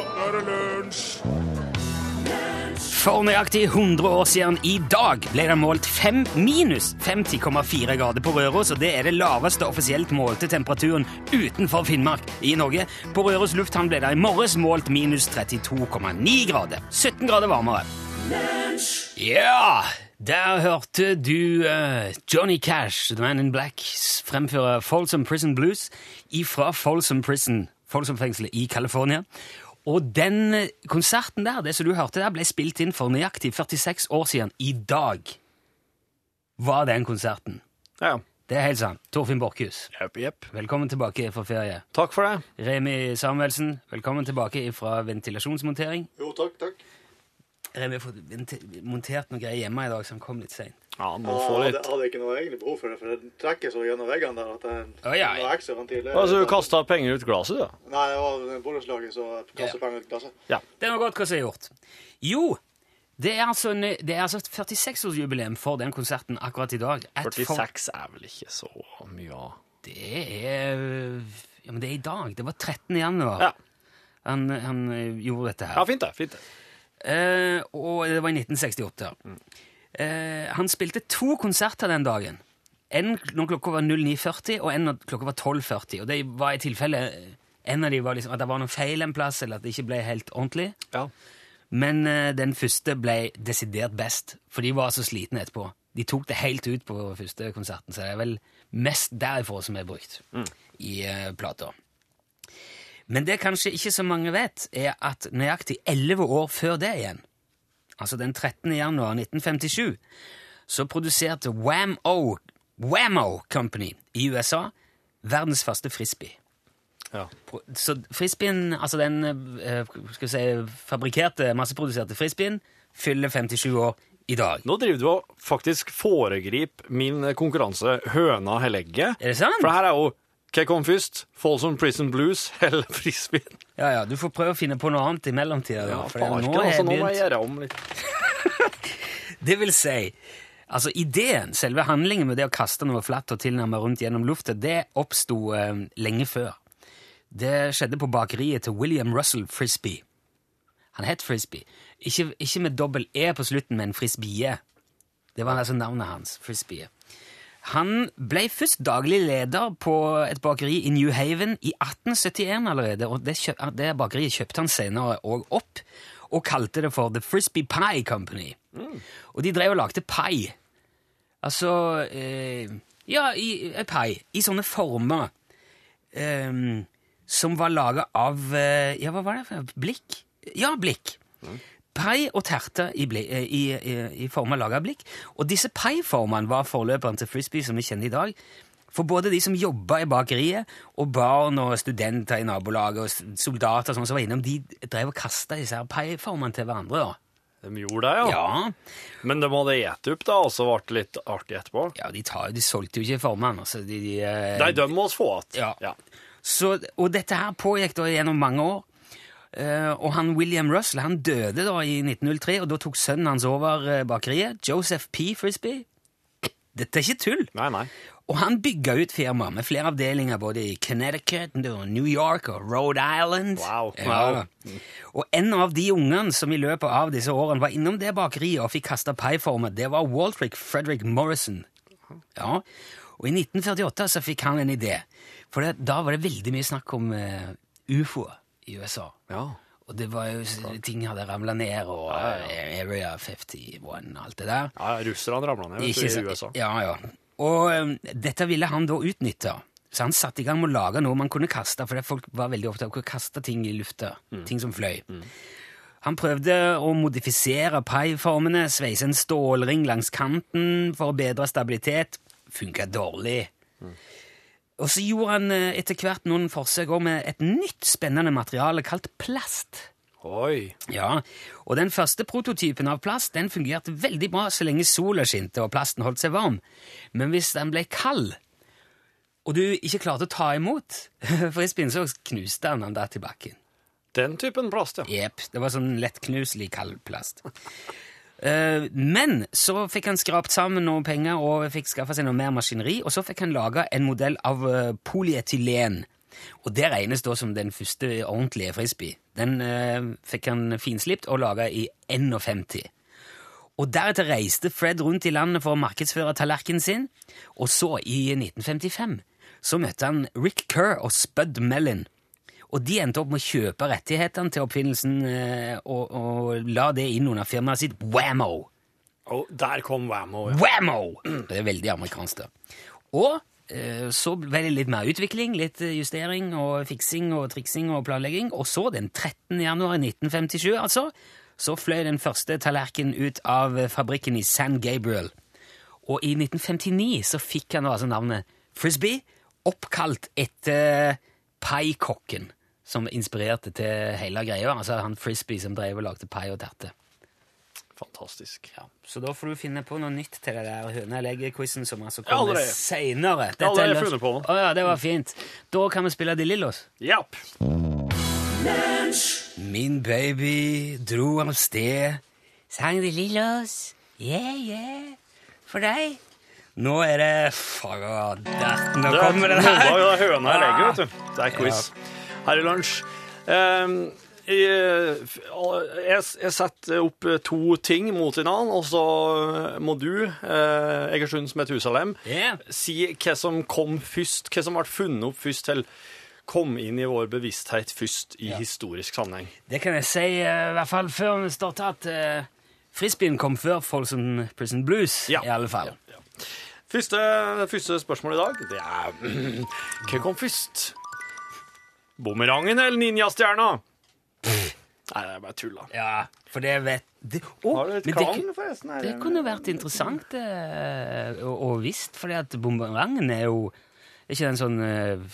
nå er det lunsj! For nøyaktig 100 år siden i dag ble det målt 5 minus 50,4 grader på Røros, og det er det laveste offisielt målte temperaturen utenfor Finnmark i Norge. På Røros lufthavn ble det i morges målt minus 32,9 grader. 17 grader varmere. Ja, der hørte du uh, Johnny Cash, The Man in Black, fremføre Folsom Prison Blues ifra Folsom Prison, Folsom-fengselet i California. Og den konserten der, det som du hørte der, ble spilt inn for nøyaktig 46 år siden. I dag var den konserten. Ja, Det er helt sant. Torfinn Borchhus, yep, yep. velkommen tilbake fra ferie. Takk for det. Remi Samuelsen, velkommen tilbake fra ventilasjonsmontering. Jo, takk, takk. Remi har fått montert noen greier hjemme i dag, så han kom litt seint. Ja, må Jeg få hadde, litt. hadde ikke noe egentlig behov for det, for det trekker så gjennom veggene der at det er Å, ja. ekstra ventil. Altså, du kasta penger ut glasset, du. Nei, det var borettslaget som kastet penger ut i Ja. Det er noe godt hva som er gjort. Jo, det er altså, det altså et 46-årsjubileum for den konserten akkurat i dag. Et 46 er vel ikke så mye av Det er Ja, men det er i dag. Det var 13. januar Ja. han, han eh, gjorde dette her. Ja, fint det. fint det. Eh, og det var i 1968. Eh, han spilte to konserter den dagen. En når klokka var 09.40, og en når klokka var 12.40. Og det var i tilfelle en av de var liksom, at det var noen feil en plass, eller at det ikke ble helt ordentlig. Ja. Men eh, den første ble desidert best, for de var så slitne etterpå. De tok det helt ut på første konserten, så det er vel mest derfor som er brukt i uh, plata. Men det kanskje ikke så mange vet, er at nøyaktig elleve år før det igjen, altså den 13. januar 1957, så produserte Wham-O Whammo Company i USA verdens første frisbee. Ja. Så frisbeen, altså den eh, skal vi si, fabrikkerte, masseproduserte frisbeen, fyller 57 år i dag. Nå driver du og faktisk foregriper min konkurranse Høna eller egget. Er det sant? For det her er jo hva kom først? Folsom Prison Blues eller Frisbeen? Ja, ja, Du får prøve å finne på noe annet i mellomtida. Ja, farken, nå altså, nå må jeg gjøre om litt. Det vil si, altså ideen, selve handlingen med det å kaste noe flatt og tilnærme rundt gjennom lufta, det oppsto eh, lenge før. Det skjedde på bakeriet til William Russell Frisbee. Han het Frisbee. Ikke, ikke med dobbel E på slutten, men Frisbee. Det var altså navnet hans. Frisbee. Han ble først daglig leder på et bakeri i New Haven i 1871 allerede, og det, kjøp, det bakeriet kjøpte han senere òg opp, og kalte det for The Frisbee Pie Company. Og de drev og lagde pai. Altså eh, Ja, i, eh, pai. I sånne former eh, som var laga av eh, Ja, hva var det for blikk? Ja, blikk. Pai og terte i, bli- eh, i, i, i former laga av blikk. Og disse paiformene var forløperen til frisbee som vi kjenner i dag. For både de som jobba i bakeriet, og barn og studenter i nabolaget, og soldater sånn som var innom, de drev og kasta disse her pai-formene til hverandre. da. De gjorde det, ja. Ja, Men de hadde spist opp, da, og så ble det litt artig etterpå. ja de, tar, de solgte jo ikke formene. Altså, de, de, eh, Nei, de må oss få igjen. Ja. Så, og dette her pågikk da gjennom mange år. Eh, og han William Russell han døde da i 1903, og da tok sønnen hans over eh, bakeriet. Joseph P. Frisbee. Dette er ikke tull. Nei, nei. Og han bygga ut firmaet med flere avdelinger både i Connecticut, New York og Rhode Island. Wow. Ja. Og en av de ungene som i løpet av disse årene var innom det bakeriet og fikk kasta paiformer, det var Waltrick Frederick Morrison. Ja, Og i 1948 så fikk han en idé. For da var det veldig mye snakk om uh, ufoer i USA. Ja. Og det var jo ting hadde ramla ned, og Area 51 og alt det der. ja russerne ramla ned vet du, i? USA. Ja, ja. Og um, dette ville han da utnytte. Så han satte i gang med å lage noe man kunne kaste, for folk var veldig opptatt av å kaste ting i lufta. Ting som fløy. Han prøvde å modifisere paiformene, sveise en stålring langs kanten for å bedre stabilitet. Funka dårlig. Og så gjorde han eh, etter hvert noen forsøk med et nytt spennende materiale kalt plast. Oi. Ja, og den første prototypen av plast den fungerte veldig bra så lenge sola skinte og plasten holdt seg varm. Men hvis den ble kald, og du ikke klarte å ta imot For i så knuste han den der til bakken. Den typen plast, ja. Jepp, det var sånn lettknuselig kald plast. Eh, men så fikk han skrapt sammen noen penger og fikk skaffa seg noe mer maskineri, og så fikk han laga en modell av eh, polyetylen Og det regnes da som den første ordentlige frisbee. Den eh, fikk han finslipt og laga i 51. Og Deretter reiste Fred rundt i landet for å markedsføre tallerkenen sin, og så, i 1955, så møtte han Rick Kerr og Spud Mellin. Og de endte opp med å kjøpe rettighetene til oppfinnelsen eh, og, og la det inn under firmaet sitt Wammo. Og der kom Wammo. Ja. Whammo! Det er veldig amerikansk, det. Og eh, så ble det litt mer utvikling, litt justering og fiksing og triksing og planlegging. Og så, den 13. januar 1957, altså, så fløy den første tallerkenen ut av fabrikken i San Gabriel. Og i 1959 så fikk han altså navnet Frisbee, oppkalt etter paikokken som inspirerte til hele greia. Altså han Frisbee som drev og lagde pai og terte. Fantastisk. Ja, så da får du finne på noe nytt til det der høne eller egget-quizen som altså kommer allerede. seinere. har jeg funnet på. Å ja, det var fint. Da kan vi spille De Lillos. Yep. Min baby dro av sted, sang De Lillos, yeah, yeah, for deg. Nå er det Fader, nå Det kommer den der. her. det er høna jeg legger, vet du. Det er quiz. Her i lunsj. Um, jeg, jeg, jeg setter opp to ting mot hverandre, og så må du, eh, Egersunds Husalem, Yeah. si hva som kom først, hva som ble funnet opp først til kom inn i vår bevissthet først i historisk sammenheng. Det kan jeg si, eh, i hvert fall før vi starter, at uh, frisbeen kom før Folsom Prison Blues, Ja. i alle fall. Første, første spørsmål i dag, det er Hva kom først? Bumerangen eller ninjastjerna? Nei, det er bare tull, da. Ja, for det vet det, Å, Har du et klang, det, forresten? her? det kunne vært interessant eh, å, å visst, fordi at bumerangen er jo Er ikke den sånn eh,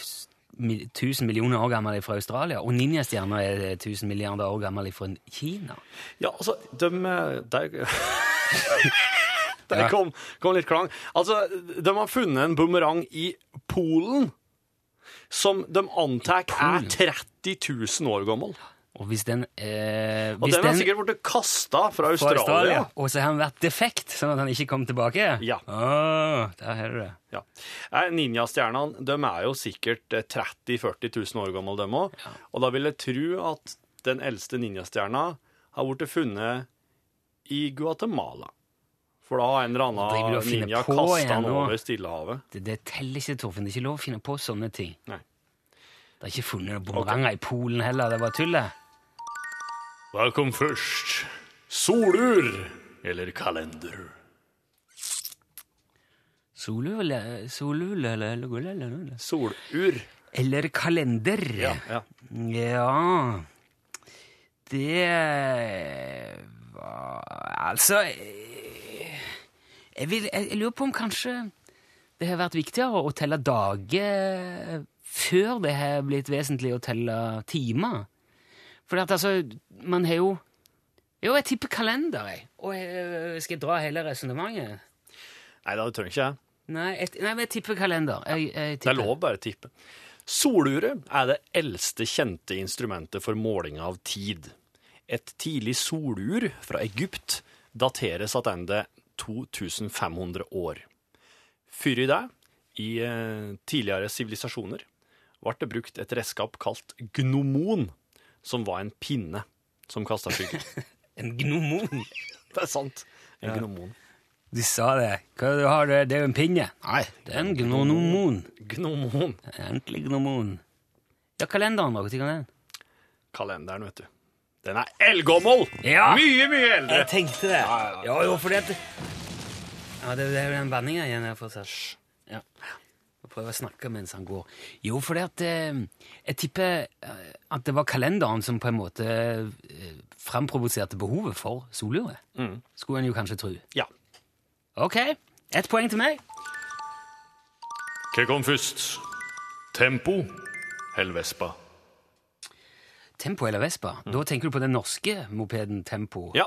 1000 millioner år gammel fra Australia? Og ninjastjerna er 1000 milliarder år gammel fra Kina? Ja, altså, de eh, Der, der kom, kom litt klang. Altså, de har funnet en bumerang i Polen som de antar er 30 000 år gammel. Og hvis den eh, Og den har sikkert blitt kasta fra Australia. Australia, og så har han vært defekt, sånn at han ikke kom tilbake? Ja. Oh, der har du det. Ja. Ninjastjernene de er jo sikkert eh, 30 000-40 000 år gamle, dem òg. Og da vil jeg tro at den eldste ninjastjerna har blitt funnet i Guatemala. For da har en eller annen ninja på kasta den over Stillehavet. Det, det teller ikke, Torfinn. Det er ikke lov å finne på sånne ting. Nei. Det er ikke funnet bumeranger i Polen heller. Det var tullet. Hva kom først? Solur eller kalender? Solule eller, Solur eller, Solur. eller kalender. Ja, ja. Ja Det var Altså jeg, vil, jeg, jeg lurer på om kanskje det har vært viktigere å telle dager før det har blitt vesentlig å telle timer. For at altså, man har jo Jo, jeg tipper kalender, jeg. Og jeg, skal jeg dra hele resonnementet? Nei, det trenger ikke jeg. Nei, jeg, nei, men jeg tipper kalender. Jeg, jeg Det er lov bare å tippe. Soluret er det eldste kjente instrumentet for måling av tid. Et tidlig solur fra Egypt dateres tilbake 2500 år. Før i det, i eh, tidligere sivilisasjoner, ble det brukt et redskap kalt gnomon, som var en pinne som kasta skygge. En gnomon. det er sant. En gnomon. De sa det. Hva du har det? Det er jo en pinne. Nei, det er en gnomon. Gnomon. Egentlig gnomon. Ja, kalenderen, da. Når kan den? Kalenderen, vet du. Den er eldgammel! Ja. Mye, mye eldre! Jeg tenkte det. Ja, jo, fordi at Ja, det, det er jo den banninga igjen jeg får sett. Ja. Jeg prøver å snakke mens han går. Jo, fordi at eh, Jeg tipper eh, at det var kalenderen som på en måte eh, framprovoserte behovet for soluret. Skulle en jo kanskje tro. Ja. Ok, ett poeng til meg. Hva kom først? Tempo eller Vespa? Tempo eller Vespa? Da tenker du på den norske mopeden Tempo. Ja.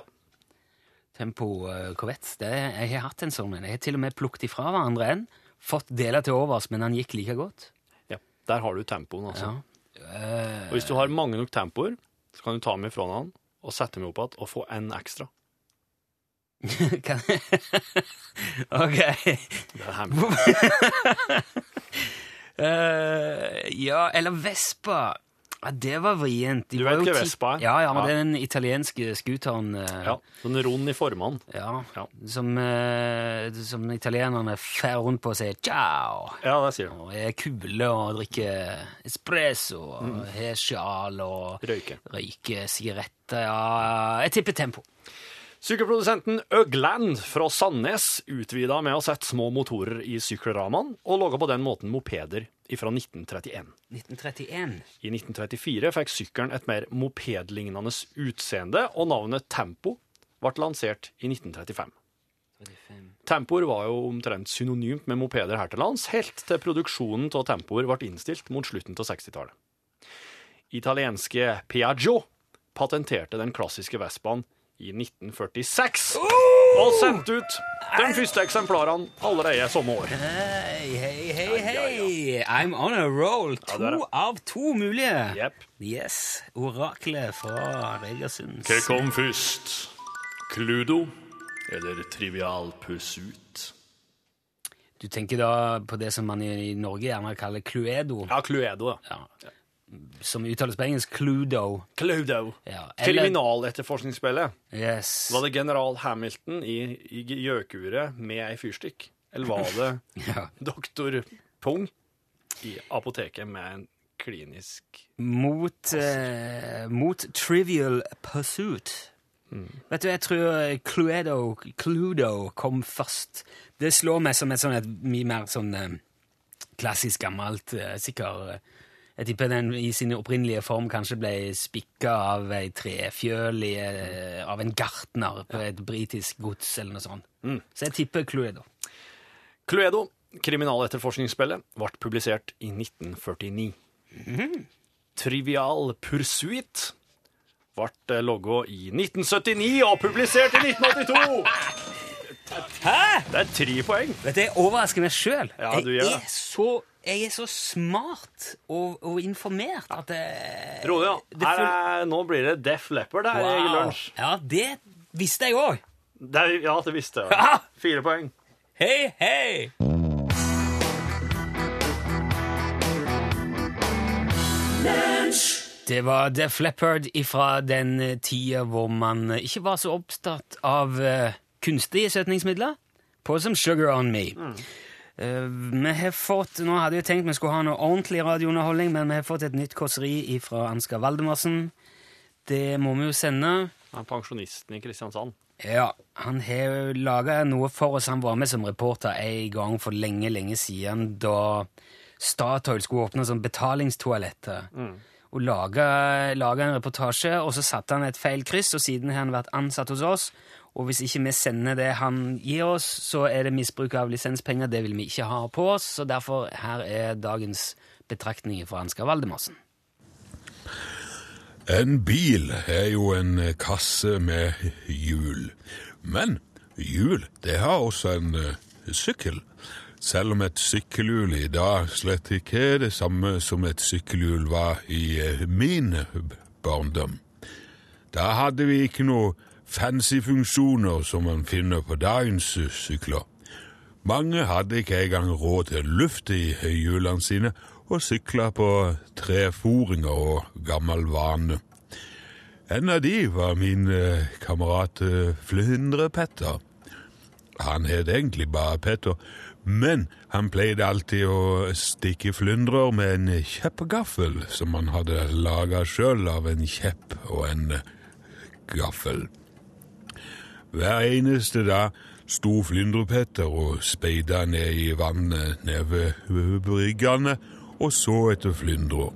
Tempo uh, Corvette. Det, jeg har hatt en sånn en. Jeg har til og med plukket ifra hverandre en. Fått deler til overs, men han gikk like godt. ja. Der har du tempoen, altså. Ja. Eh, Og hvis du har mange nok tempoer, så kan du ta dem ifra han og sette dem opp igjen og få en ekstra. kan... ok. Det er hemmelig. Eh, ja, eller Vespa. Ja, det var vrient. De Du vet hva Vespa er? Ja, ja, men Ja. det er den italienske scooteren eh, Ja, sånn rund i formene. ja, Ja. Som, uh, som italienerne fer rundt på og sier ciao. Ja, det sier de. Og er kule og drikker espresso og Mm. har sjal og Røyke. røyker sigaretter. Ja, jeg tipper tempo. Sykkelprodusenten Øgland fra Sandnes utvida med å sette små motorer i sykkelramene, og laga på den måten mopeder fra 1931. 1931. I 1934 fikk sykkelen et mer mopedlignende utseende, og navnet Tempo ble lansert i 1935. 35. Tempoer var jo omtrent synonymt med mopeder her til lands, helt til produksjonen av tempoer ble innstilt mot slutten av 60-tallet. Italienske Piaggio patenterte den klassiske Vespaen i 1946, og sendt ut de første eksemplarene allerede samme år. Hei, hei, hei, Ja, ja, hei! I'm on a roll! To det det. av to mulige. Yep. Yes. Oraklet fra Regersund. Hva kom først? Cludo eller Trivial Pursuit? Du tenker da på det som man i Norge gjerne kaller Cluedo, Ja, Cluedo, Ja. ja. Som uttales på engelsk Cluedo. Cluedo. Ja, eller- Kriminaletterforskningsspillet. Yes. Var det general Hamilton i, gjøkuret med ei fyrstikk? Eller var det Ja. doktor Pung i apoteket med en klinisk Mot, eh, mot Trivial Pursuit. Vet du, jeg tror Cluedo, Cluedo kom først. Det slår meg som et sånn et mye mer sånn eh, klassisk gammelt eh, sikkert eh, Jeg tipper den i sin opprinnelige form kanskje ble spikka av ei trefjøl i, eh, av en gartner på et britisk gods eller noe sånt. Så jeg tipper Cluedo. Cluedo, kriminaletterforskningsspillet, ble publisert i 1949. Trivial Pursuit ble logga i 1979 og publisert i 1982! Hæ?! Det er tre poeng. Vet du, Jeg overrasker meg sjøl. Ja, jeg, er så- jeg er så smart og, og informert at det, Rolig, ja. det Her er, nå blir det Def Leppard her i lunsj. Ja, det visste jeg òg. Ja, det visste jeg. Ja. Fire poeng. Hei, hei! Det var Def Leppard fra den eh, tida hvor man eh, ikke var så opptatt av eh, kunstige søtningsmidler, på som Sugar On Me. Eh, vi har fått, Nå hadde jeg tenkt vi skulle ha noe ordentlig radiounderholdning, men vi har fått et nytt kåseri fra Ansgar Valdemarsen. Det må vi jo sende. Han er pensjonisten i Kristiansand. Ja, han har laga noe for oss. Han var med som reporter en gang for lenge, lenge siden, da Statoil skulle åpne som betalingstoaletter. Og laga, laga en reportasje, og så satte han et feil kryss, og siden har han vært ansatt hos oss. Og hvis ikke vi sender det han gir oss, så er det misbruk av lisenspenger. Det vil vi ikke ha på oss, så derfor her er dagens betraktninger fra Ansgar Valdemarsen. En bil er jo en kasse med hjul. Men hjul, det har også en uh, sykkel. Selv om et sykkelhjul i dag slett ikke er det samme som et sykkelhjul var i uh, min barndom. Da hadde vi ikke noe fancy funksjoner som man finner på dagens sykler. Mange hadde ikke engang råd til luft i hjulene sine og sykla på treforinger og gammel vane. En av de var min eh, kamerat eh, Flyndre-Petter. Han het egentlig bare Petter, men han pleide alltid å stikke flyndrer med en kjeppgaffel som han hadde laga sjøl av en kjepp og en gaffel. Hver eneste dag sto Flyndrepetter og speida ned i vannet nede ved bryggene og så etter flyndra.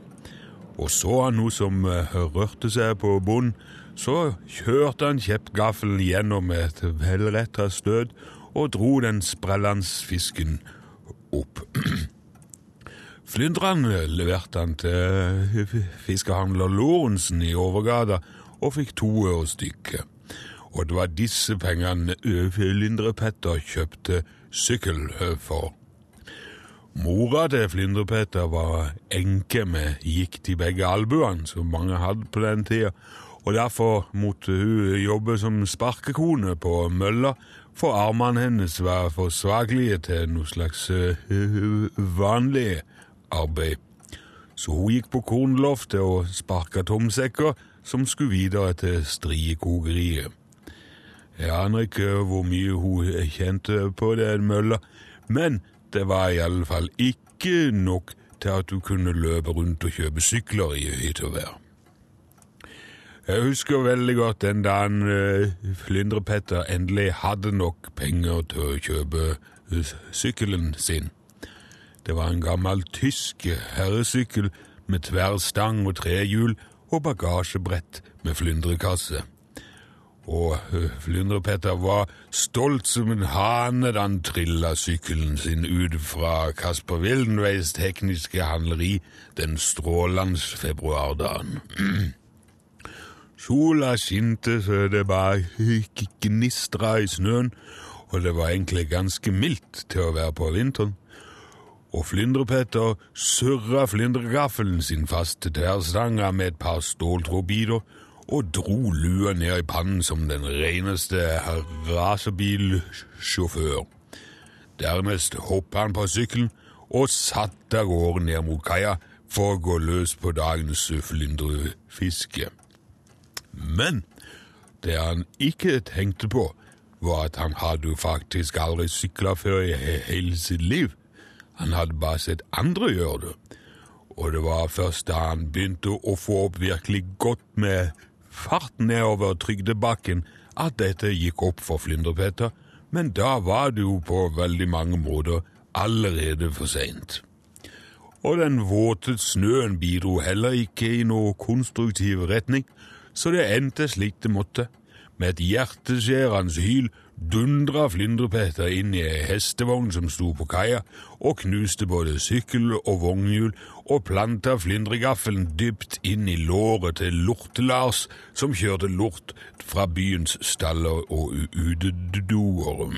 Og så han noe som eh, rørte seg på bunnen, så kjørte han kjeppgaffelen gjennom et velretta støt og dro den sprellende fisken opp. Flyndrene leverte han til fiskehandler Lorentzen i Overgata og fikk to øre stykket. Og det var disse pengene Flyndre-Petter kjøpte sykkel for. Mora til Flyndre-Petter var enke med gikt i begge albuene, som mange hadde på den tida, og derfor måtte hun jobbe som sparkekone på mølla, for armene hennes var for svakelige til noe slags øh, vanlig arbeid. Så hun gikk på kornloftet og sparka tomsekker som skulle videre til striekokeriet. Jeg aner ikke hvor mye hun kjente på den mølla, men det var i alle fall ikke nok til at hun kunne løpe rundt og kjøpe sykler i hytt og vær. Jeg husker veldig godt den dagen uh, Flyndrepetter endelig hadde nok penger til å kjøpe uh, sykkelen sin. Det var en gammel tysk herresykkel med tverrstang og trehjul og bagasjebrett med flyndrekasse. Og Flyndrepetter var stolt som en hane da han trilla sykkelen sin ut fra Kasper Wildenveis tekniske handleri den strålende februardagen. Sola skinte så det bare gnistra i snøen, og det var egentlig ganske mildt til å være på vinteren. Og Flyndrepetter surra flyndregaffelen sin fast til tverrstanga med et par ståltrådbiter og dro lua ned i pannen som den reneste racerbilsjåfør. Dernest hoppet han på sykkelen og satte av gårde ned mot kaia for å gå løs på dagens flyndrefiske. Men det han ikke tenkte på, var at han hadde faktisk aldri sykla før i hele sitt liv. Han hadde bare sett andre gjøre det. Og det var først da han begynte å få opp virkelig godt med fart nedover Trygdebakken, at dette gikk opp for Flyndrepetter, men da var det jo på veldig mange måter allerede for seint. Og den våte snøen bidro heller ikke i noe konstruktiv retning, så det endte slik det måtte. Med et hjerteskjærende hyl dundra Flyndrepeter inn i ei hestevogn som sto på kaia, og knuste både sykkel og vognhjul, og planta flyndregaffelen dypt inn i låret til Lorte-Lars, som kjørte lort fra byens staller og utedoer.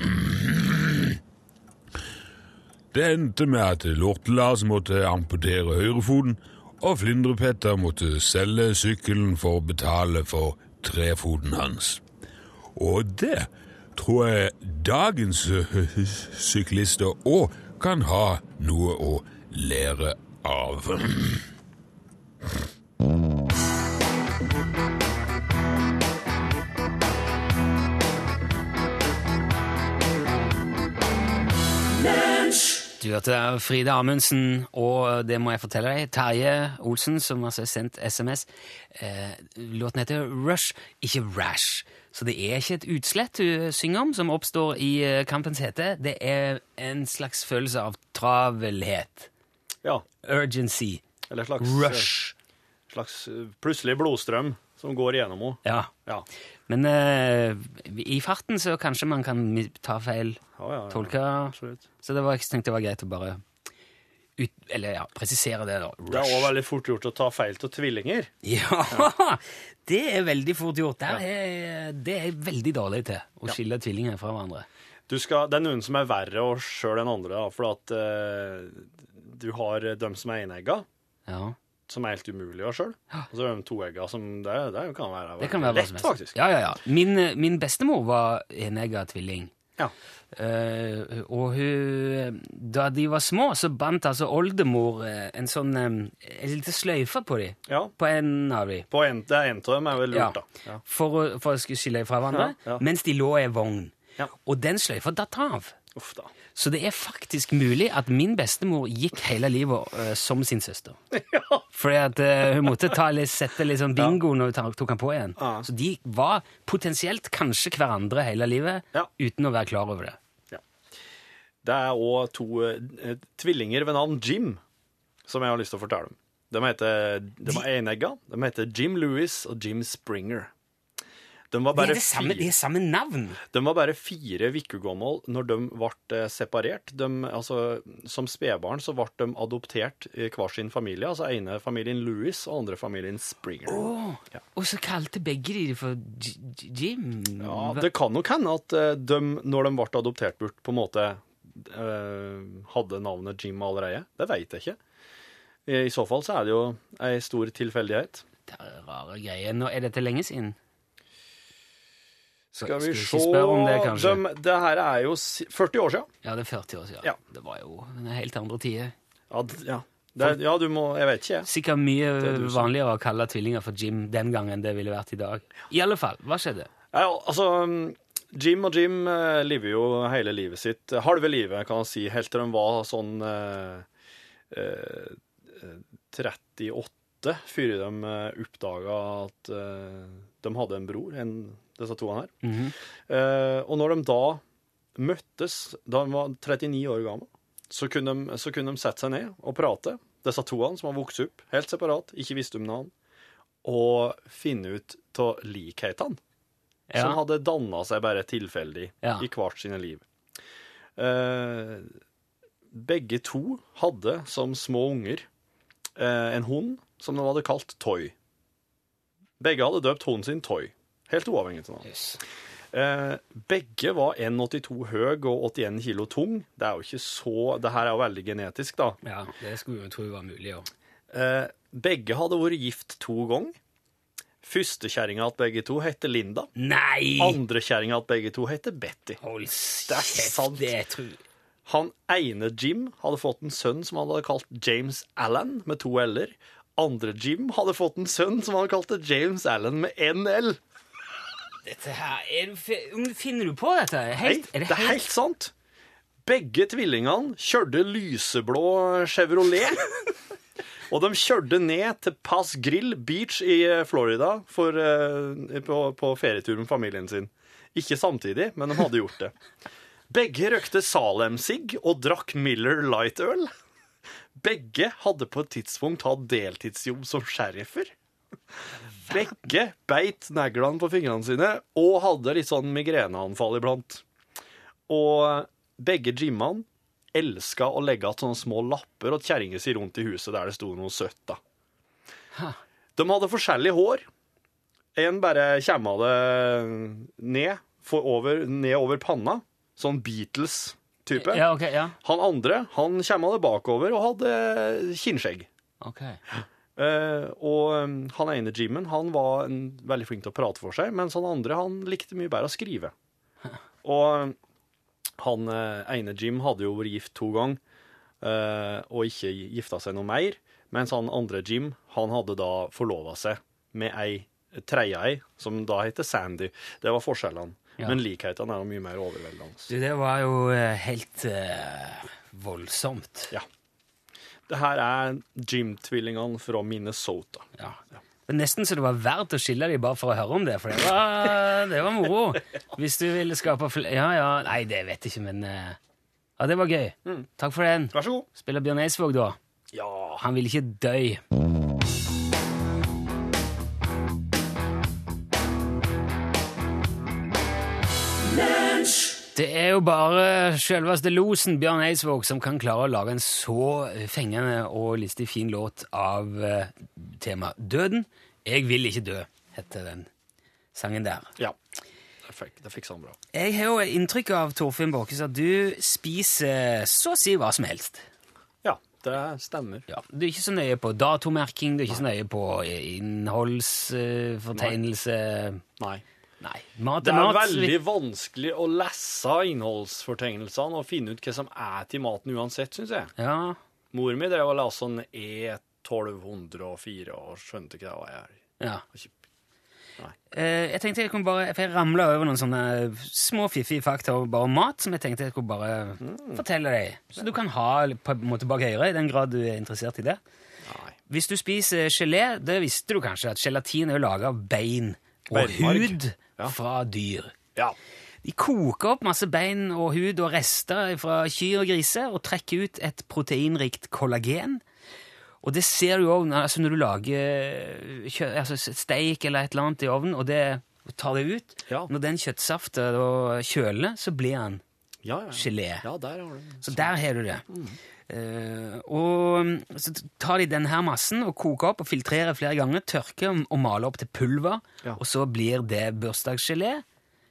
Det endte med at Lorte-Lars måtte amputere høyrefoten, og Flyndrepetter måtte selge sykkelen for å betale for trefoten hans. Og det tror jeg dagens syklister òg kan ha noe å lære av. Du hørte Frida Amundsen, og det må jeg fortelle deg, Terje Olsen, som altså har sendt SMS. Eh, låten heter Rush, ikke Rash. Så det er ikke et utslett du synger om, som oppstår i eh, kampens hete. Det er en slags følelse av travelhet. Ja. Urgency. Eller slags, Rush. slags eh, plutselig blodstrøm som går gjennom henne. Ja. Ja. Men uh, i farten så kanskje man kan ta feil Ja, ja, tolke. Så det var, jeg tenkte det var greit å bare ut, eller ja, presisere det, da. Det er òg veldig fort gjort å ta feil til tvillinger. Ja, det er veldig fort gjort. Der er, det er veldig dårlig til, å skille tvillinger fra hverandre. Du skal, det er noen som er verre og sjøl enn andre, da, for at uh, du har dem som er enegga, Ja, som er helt umulig å sjøl. Og så er de toegga, som det, det kan være, det kan være lett, faktisk. Ja, ja, ja. Min, eh, min bestemor var enegga tvilling. Ja. Uh, og hun, da de var små, så bandt altså oldemor eh, en sånn um, en liten sløyfe på dem. Ja. På en av dem. På en, det er en dem er vel Ja. da. For, for å skille dem fra hverandre, mens de lå i ei vogn. Ja. Og den sløyfa datt av. Uff da. Så det er faktisk mulig at min bestemor gikk hele livet eh, som sin søster. Fordi at eh, hun måtte ta litt, sette litt sånn bingo når hun ta- tok han på igjen. Ja. Så de var potensielt kanskje hverandre hele livet Ja. uten å være klar over det. Det er òg to eh, tvillinger ved navn Jim som jeg har lyst til å fortelle om. De heter, de er enegga. De heter Jim Lewis og Jim Springer. De var Det bare er det samme, det er samme navn! de var bare fire uker gammel når de ble eh, separert. De, altså, som spedbarn så ble de adoptert i hver sin familie. Altså ene familien Lewis og andre familien Springer. Ja. Og så kalte begge de det for Jim. Ja, det kan nok hende at eh, de, når de ble adoptert bort, på en måte eh, hadde navnet Jim allerede. Det veit jeg ikke. I, I så fall så er det jo ei stor tilfeldighet. Det er rare greier. Nå er dette lenge siden. Skal vi se det. De, det her er jo 40 år siden. Ja, det er 40 år siden. Ja. Det var jo en helt andre tider. Ja, ja. Ja, du må Jeg vet ikke, jeg. Sikkert mye er vanligere å kalle tvillinger for Jim den gangen det ville vært i dag. I alle fall, hva skjedde? Ja, altså, Jim og Jim eh, lever jo hele livet sitt, eh, halve livet, kan man si, helt til de var sånn eh, eh, 38, før de uh, oppdaga at eh, de hadde en bror, en, disse to her. Mhm. Eh, og når de da møttes, da de var 39 år gamle, så kunne, de, så kunne de sette seg ned og prate, disse toene som har vokst opp helt separat, ikke visste om navn, og finne ut av likhetene Ja. som hadde danna seg bare tilfeldig Ja. i hvert sine liv. Eh, begge to hadde som små unger eh, en hund som de hadde kalt Toy. Begge hadde døpt hunden sin Toy, helt uavhengig av hverandre. Yes. Eh, begge var 1,82 høy og 81 kilo tung. Det er jo ikke så Det her er jo veldig genetisk, da. Ja, det skulle jo tro var mulig. ja. Eh, begge hadde vært gift to ganger. Førstekjerringa til begge to heter Linda. Nei! Andrekjerringa til begge to heter Betty. Hold Det er sant. det tror Han ene Jim hadde fått en sønn som han hadde kalt James Allen, med to l-er. Andre Jim hadde fått en sønn som han kalte James Allen med én l. Dette her, er, Finner du på dette? Nei, er det er helt sant. Begge tvillingene kjørte lyseblå Chevrolet. Og de kjørte ned til Pass Grill Beach i Florida for, eh, på, på ferietur med familien sin. Ikke samtidig, men de hadde gjort det. Begge røkte Salem-sigg og drakk Miller Light-øl. Begge hadde på et tidspunkt hatt deltidsjobb som sheriffer. Begge beit neglene på fingrene sine og hadde litt sånn migreneanfall iblant. Og begge Jimmene elska å legge igjen sånne små lapper og kjerringer si rundt i huset der det sto noe søtt. da. De hadde forskjellig hår. En bare kjemma det ned, for over, ned over panna. Sånn Beatles-type. Ja, ok, ja. Han andre han kjemma det bakover og hadde kinnskjegg. Ok. Eh, og um, han ene Jimmen han var en, veldig flink til å prate for seg, mens han andre han likte mye bedre å skrive. Og um, han eh, ene Jim hadde jo vært gift to ganger uh, og ikke gifta seg noe mer, mens han andre Jim han hadde da forlova seg med ei tredje ei, som da heter Sandy. Det var forskjellene. Ja. Men likhetene er jo mye mer overveldende. Du, det var jo eh, helt eh, voldsomt. Ja. Det her er Jim-tvillingene fra Minnesota. Ja. Det er nesten så det var verdt å skille dem bare for å høre om det, for det var, det var moro. Hvis du ville skape flere Ja, ja, nei, det vet jeg ikke, men eh, Ja, det var gøy. Takk for den. Vær så god. Spiller Bjørn Eidsvåg, da? Ja. Han vil ikke dø. Det er jo bare selveste losen Bjørn Eidsvåg som kan klare å lage en så fengende og listig fin låt av eh, tema Døden. Jeg vil ikke dø, heter den sangen der. Ja. Det fikk, det fikk sånn bra. Jeg har jo inntrykk av, Torfinn Borchhus, at du spiser så å si hva som helst. Ja, det stemmer. Ja, du er ikke så nøye på datomerking, du er ikke så nøye på innholdsfortegnelse. Nei. Nei. Mat Det er er mat. veldig vanskelig å lese innholdsfortegnelsene og finne ut hva som er til maten uansett, syns jeg. Ja, Mor mi drev og la sånn E1204 og skjønte ikke hva jeg er. ja. Eh, jeg tenkte jeg kunne bare, for jeg ramla over noen sånne små fiffige fakta om bare mat, som jeg tenkte jeg kunne bare fortelle deg. Så du kan ha på en måte bak øret, i den grad du er interessert i det. Nei. Hvis du spiser gelé, det visste du kanskje, at gelatin er jo laga av bein og Beinmark. hud Ja. fra dyr. Ja. De koker opp masse bein og hud og rester fra kyr og griser og trekker ut et proteinrikt kollagen. Og det ser du òg altså når du lager kjø, altså steik eller et eller annet i ovnen, og det tar det ut. Ja. Når den kjøttsaften kjøler, så blir den Ja, ja. gelé. ja, der har du Så der har du det. Eh, og så tar de denne massen og koker opp og filtrerer flere ganger, tørker og maler opp til pulver, Ja. og så blir det bursdagsgelé.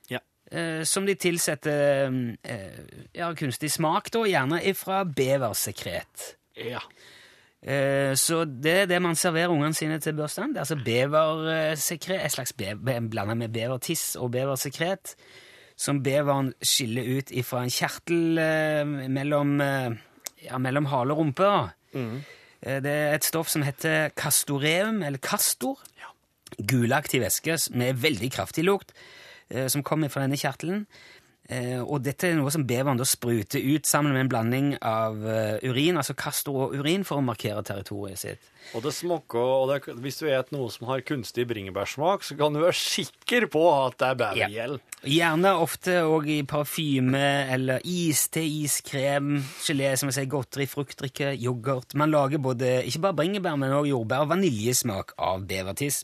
Ja. eh, som de tilsetter eh, ja, kunstig smak, da, gjerne ifra beversekret. ja. Eh, så det er det man serverer ungene sine til bursdagen. Det er altså beversekret, et slags bever, blanda med bevertiss og beversekret, som beveren skiller ut ifra en kjertel eh, mellom, eh, ja, mellom hale og rumpe. da. Eh, Det er et stoff som heter castoreum, eller castor. Gulaktig væske med veldig kraftig lukt, eh, som kommer fra denne kjertelen. Eh, Og dette er noe som beveren da spruter ut sammen med en blanding av eh, urin, altså castor og urin, for å markere territoriet sitt. Og det smaker, og det, hvis du spiser noe som har kunstig bringebærsmak, så kan du være sikker på at det er bevergjell. Gjerne ofte òg i parfyme eller is til iskrem, gelé, som jeg sier, godteri, fruktdrikke, yoghurt. Man lager både ikke bare bringebær, men òg jordbær og vaniljesmak av bevertiss.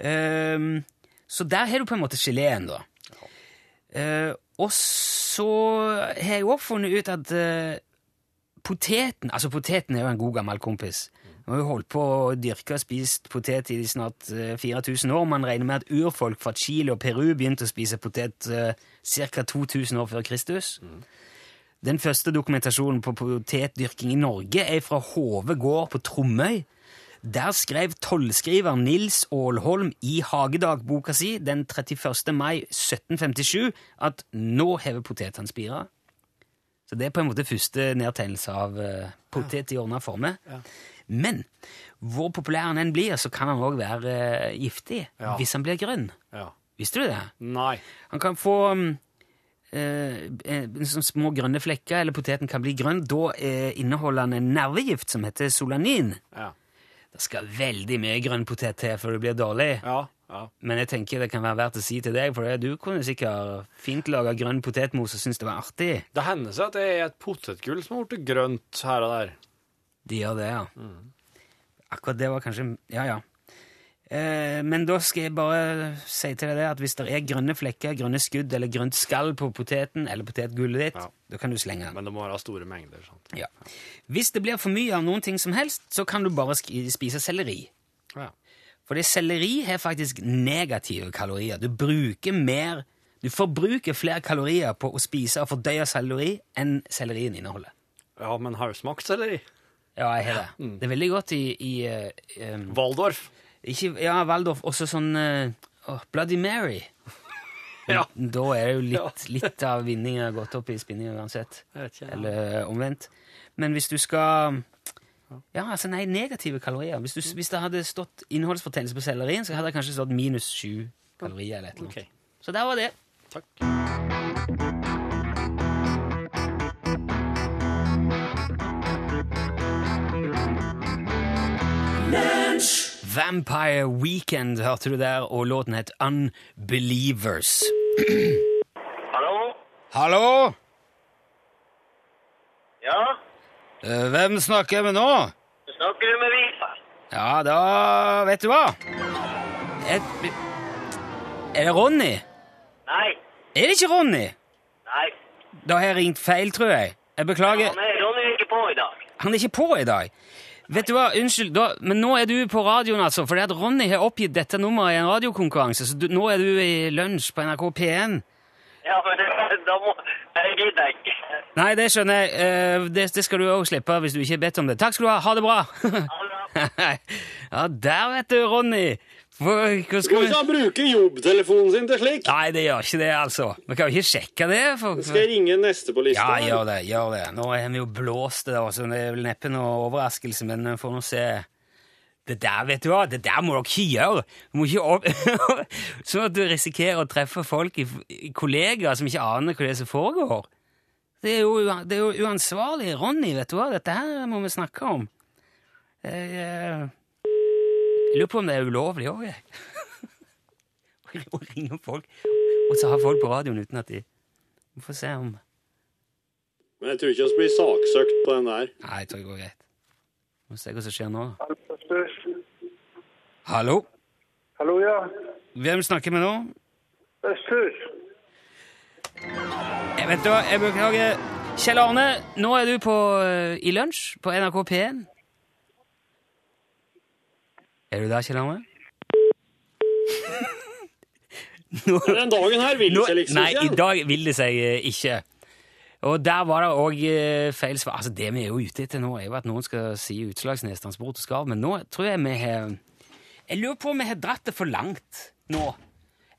Ehm, så der har du på en måte geleen, da. Eh, og så har jeg òg funnet ut at eh, poteten Altså, poteten er jo en god gammel kompis. Vi har jo holdt på å dyrke og spist potet i snart eh, 4000 år. Man regner med at urfolk fra Chile og Peru begynte å spise potet eh, ca. 2000 år før Kristus. Den første dokumentasjonen på potetdyrking i Norge er fra Hove gård på Tromøy. Der skrev tollskriver Nils Aalholm i Hagedagboka si den 31. mai 1757 at nå hever potetene spira. Så det er på en måte første nedtegnelse av uh, potet i ordna former. Men hvor populær den blir, så kan han òg være uh, giftig Ja. hvis han blir grønn. Ja. Visste du det? Nei. Han kan få um, eh, små grønne flekker, eller poteten kan bli grønn. Da eh, inneholder han en nervegift som heter solanin. Ja. Det skal veldig mye grønn potet til før det blir dårlig. Ja. ja. Men jeg tenker det kan være verdt å si til deg, for du kunne sikkert fint lage grønn potetmos og synes det var artig. Det hender seg at det er et potetgull som har blitt grønt her og der. De gjør det, ja. Akkurat det var kanskje Ja, ja. Eh, men da skal jeg bare si til deg at hvis det er grønne flekker, grønne skudd eller grønt skall på poteten eller potetgullet ditt, Ja. da kan du slenge den. Men det må være store mengder. sant? Ja. Hvis det blir for mye av noen ting som helst, så kan du bare spise selleri. Ja. Fordi selleri har faktisk negative kalorier. Du bruker mer Du forbruker flere kalorier på å spise og fordøye selleri enn sellerien inneholder. ja, men har du smakt selleri? Ja, jeg har det. Det er veldig godt i, i um, Waldorf. Ikke, Ja, Waldorf. Også sånn uh, Bloody Mary. Ja. Da er jo litt, litt av vinninga gått opp i spinninga uansett. Ikke, ja. Eller eh, omvendt. Men hvis du skal Ja, altså nei, negative kalorier. Hvis, du, hvis det hadde stått innholdsfortegnelse på sellerien, så hadde det kanskje stått minus sju kalorier. eller et eller annet. Okay. Så der var det. Takk. Vampire Weekend hørte du der, og låten het Unbelievers. Hallo? Hallo? Ja? Eh, Hvem snakker jeg med nå? Du Snakker med Vifa? Ja, da Vet du hva? Et, er det Ronny? Nei. Er det ikke Ronny? Nei. Da har jeg ringt feil, tror jeg. Jeg beklager. Ja, er, Ronny er ikke på i dag. Han er ikke på i dag. Vet du hva, unnskyld, da, men nå er du på radioen, altså, fordi at Ronny har oppgitt dette nummeret i en radiokonkurranse, så du, nå er du i lunsj på NRK P1. Ja, men da må Jeg gidder ikke. Nei, det skjønner jeg. Eh, det, det skal du òg slippe hvis du ikke har bedt om det. Takk skal du ha. Ha det bra. Ha det bra. ja, der vet du, Ronny. Hva skal vi... han bruke jobbtelefonen sin til slik? Nei, det gjør ikke det, altså. Vi kan jo ikke sjekke det. For, Skal jeg ringe neste på lista? Ja, gjør det. gjør det. Nå har vi jo blåst det, så det er vel neppe noe overraskelse, men vi får nå se. Det der, vet du hva, det der må dere ikke gjøre. Du må ikke opp... sånn at du risikerer å treffe folk, i, kollegaer, som ikke aner hva det er som foregår. Det er, jo, det er jo uansvarlig. Ronny, vet du hva, dette her må vi snakke om. Jeg, eh, jeg lurer på om det er ulovlig òg, jeg. Å ringe folk, og så ha folk på radioen uten at de Vi får se om Men jeg tror ikke vi blir saksøkt på den der. Nei, jeg tror det går greit. Vi får se hva som skjer nå. Hallo? Hallo, ja. Hvem snakker vi nå? Østhus. Jeg vet du hva, jeg beklager. Kjell Arne, nå er du på, eh, i lunsj på NRK P1. Er du der, Kjell Arne? nå, Den dagen her vil det seg liksom nei, i dag vil det seg eh, ikke. Og der var det òg feil svar. Altså, Det vi er jo ute etter nå, er jo at noen skal si Utslagsnes Transport og Skarv, men nå tror jeg vi har Jeg lurer på om vi har dratt det for langt nå.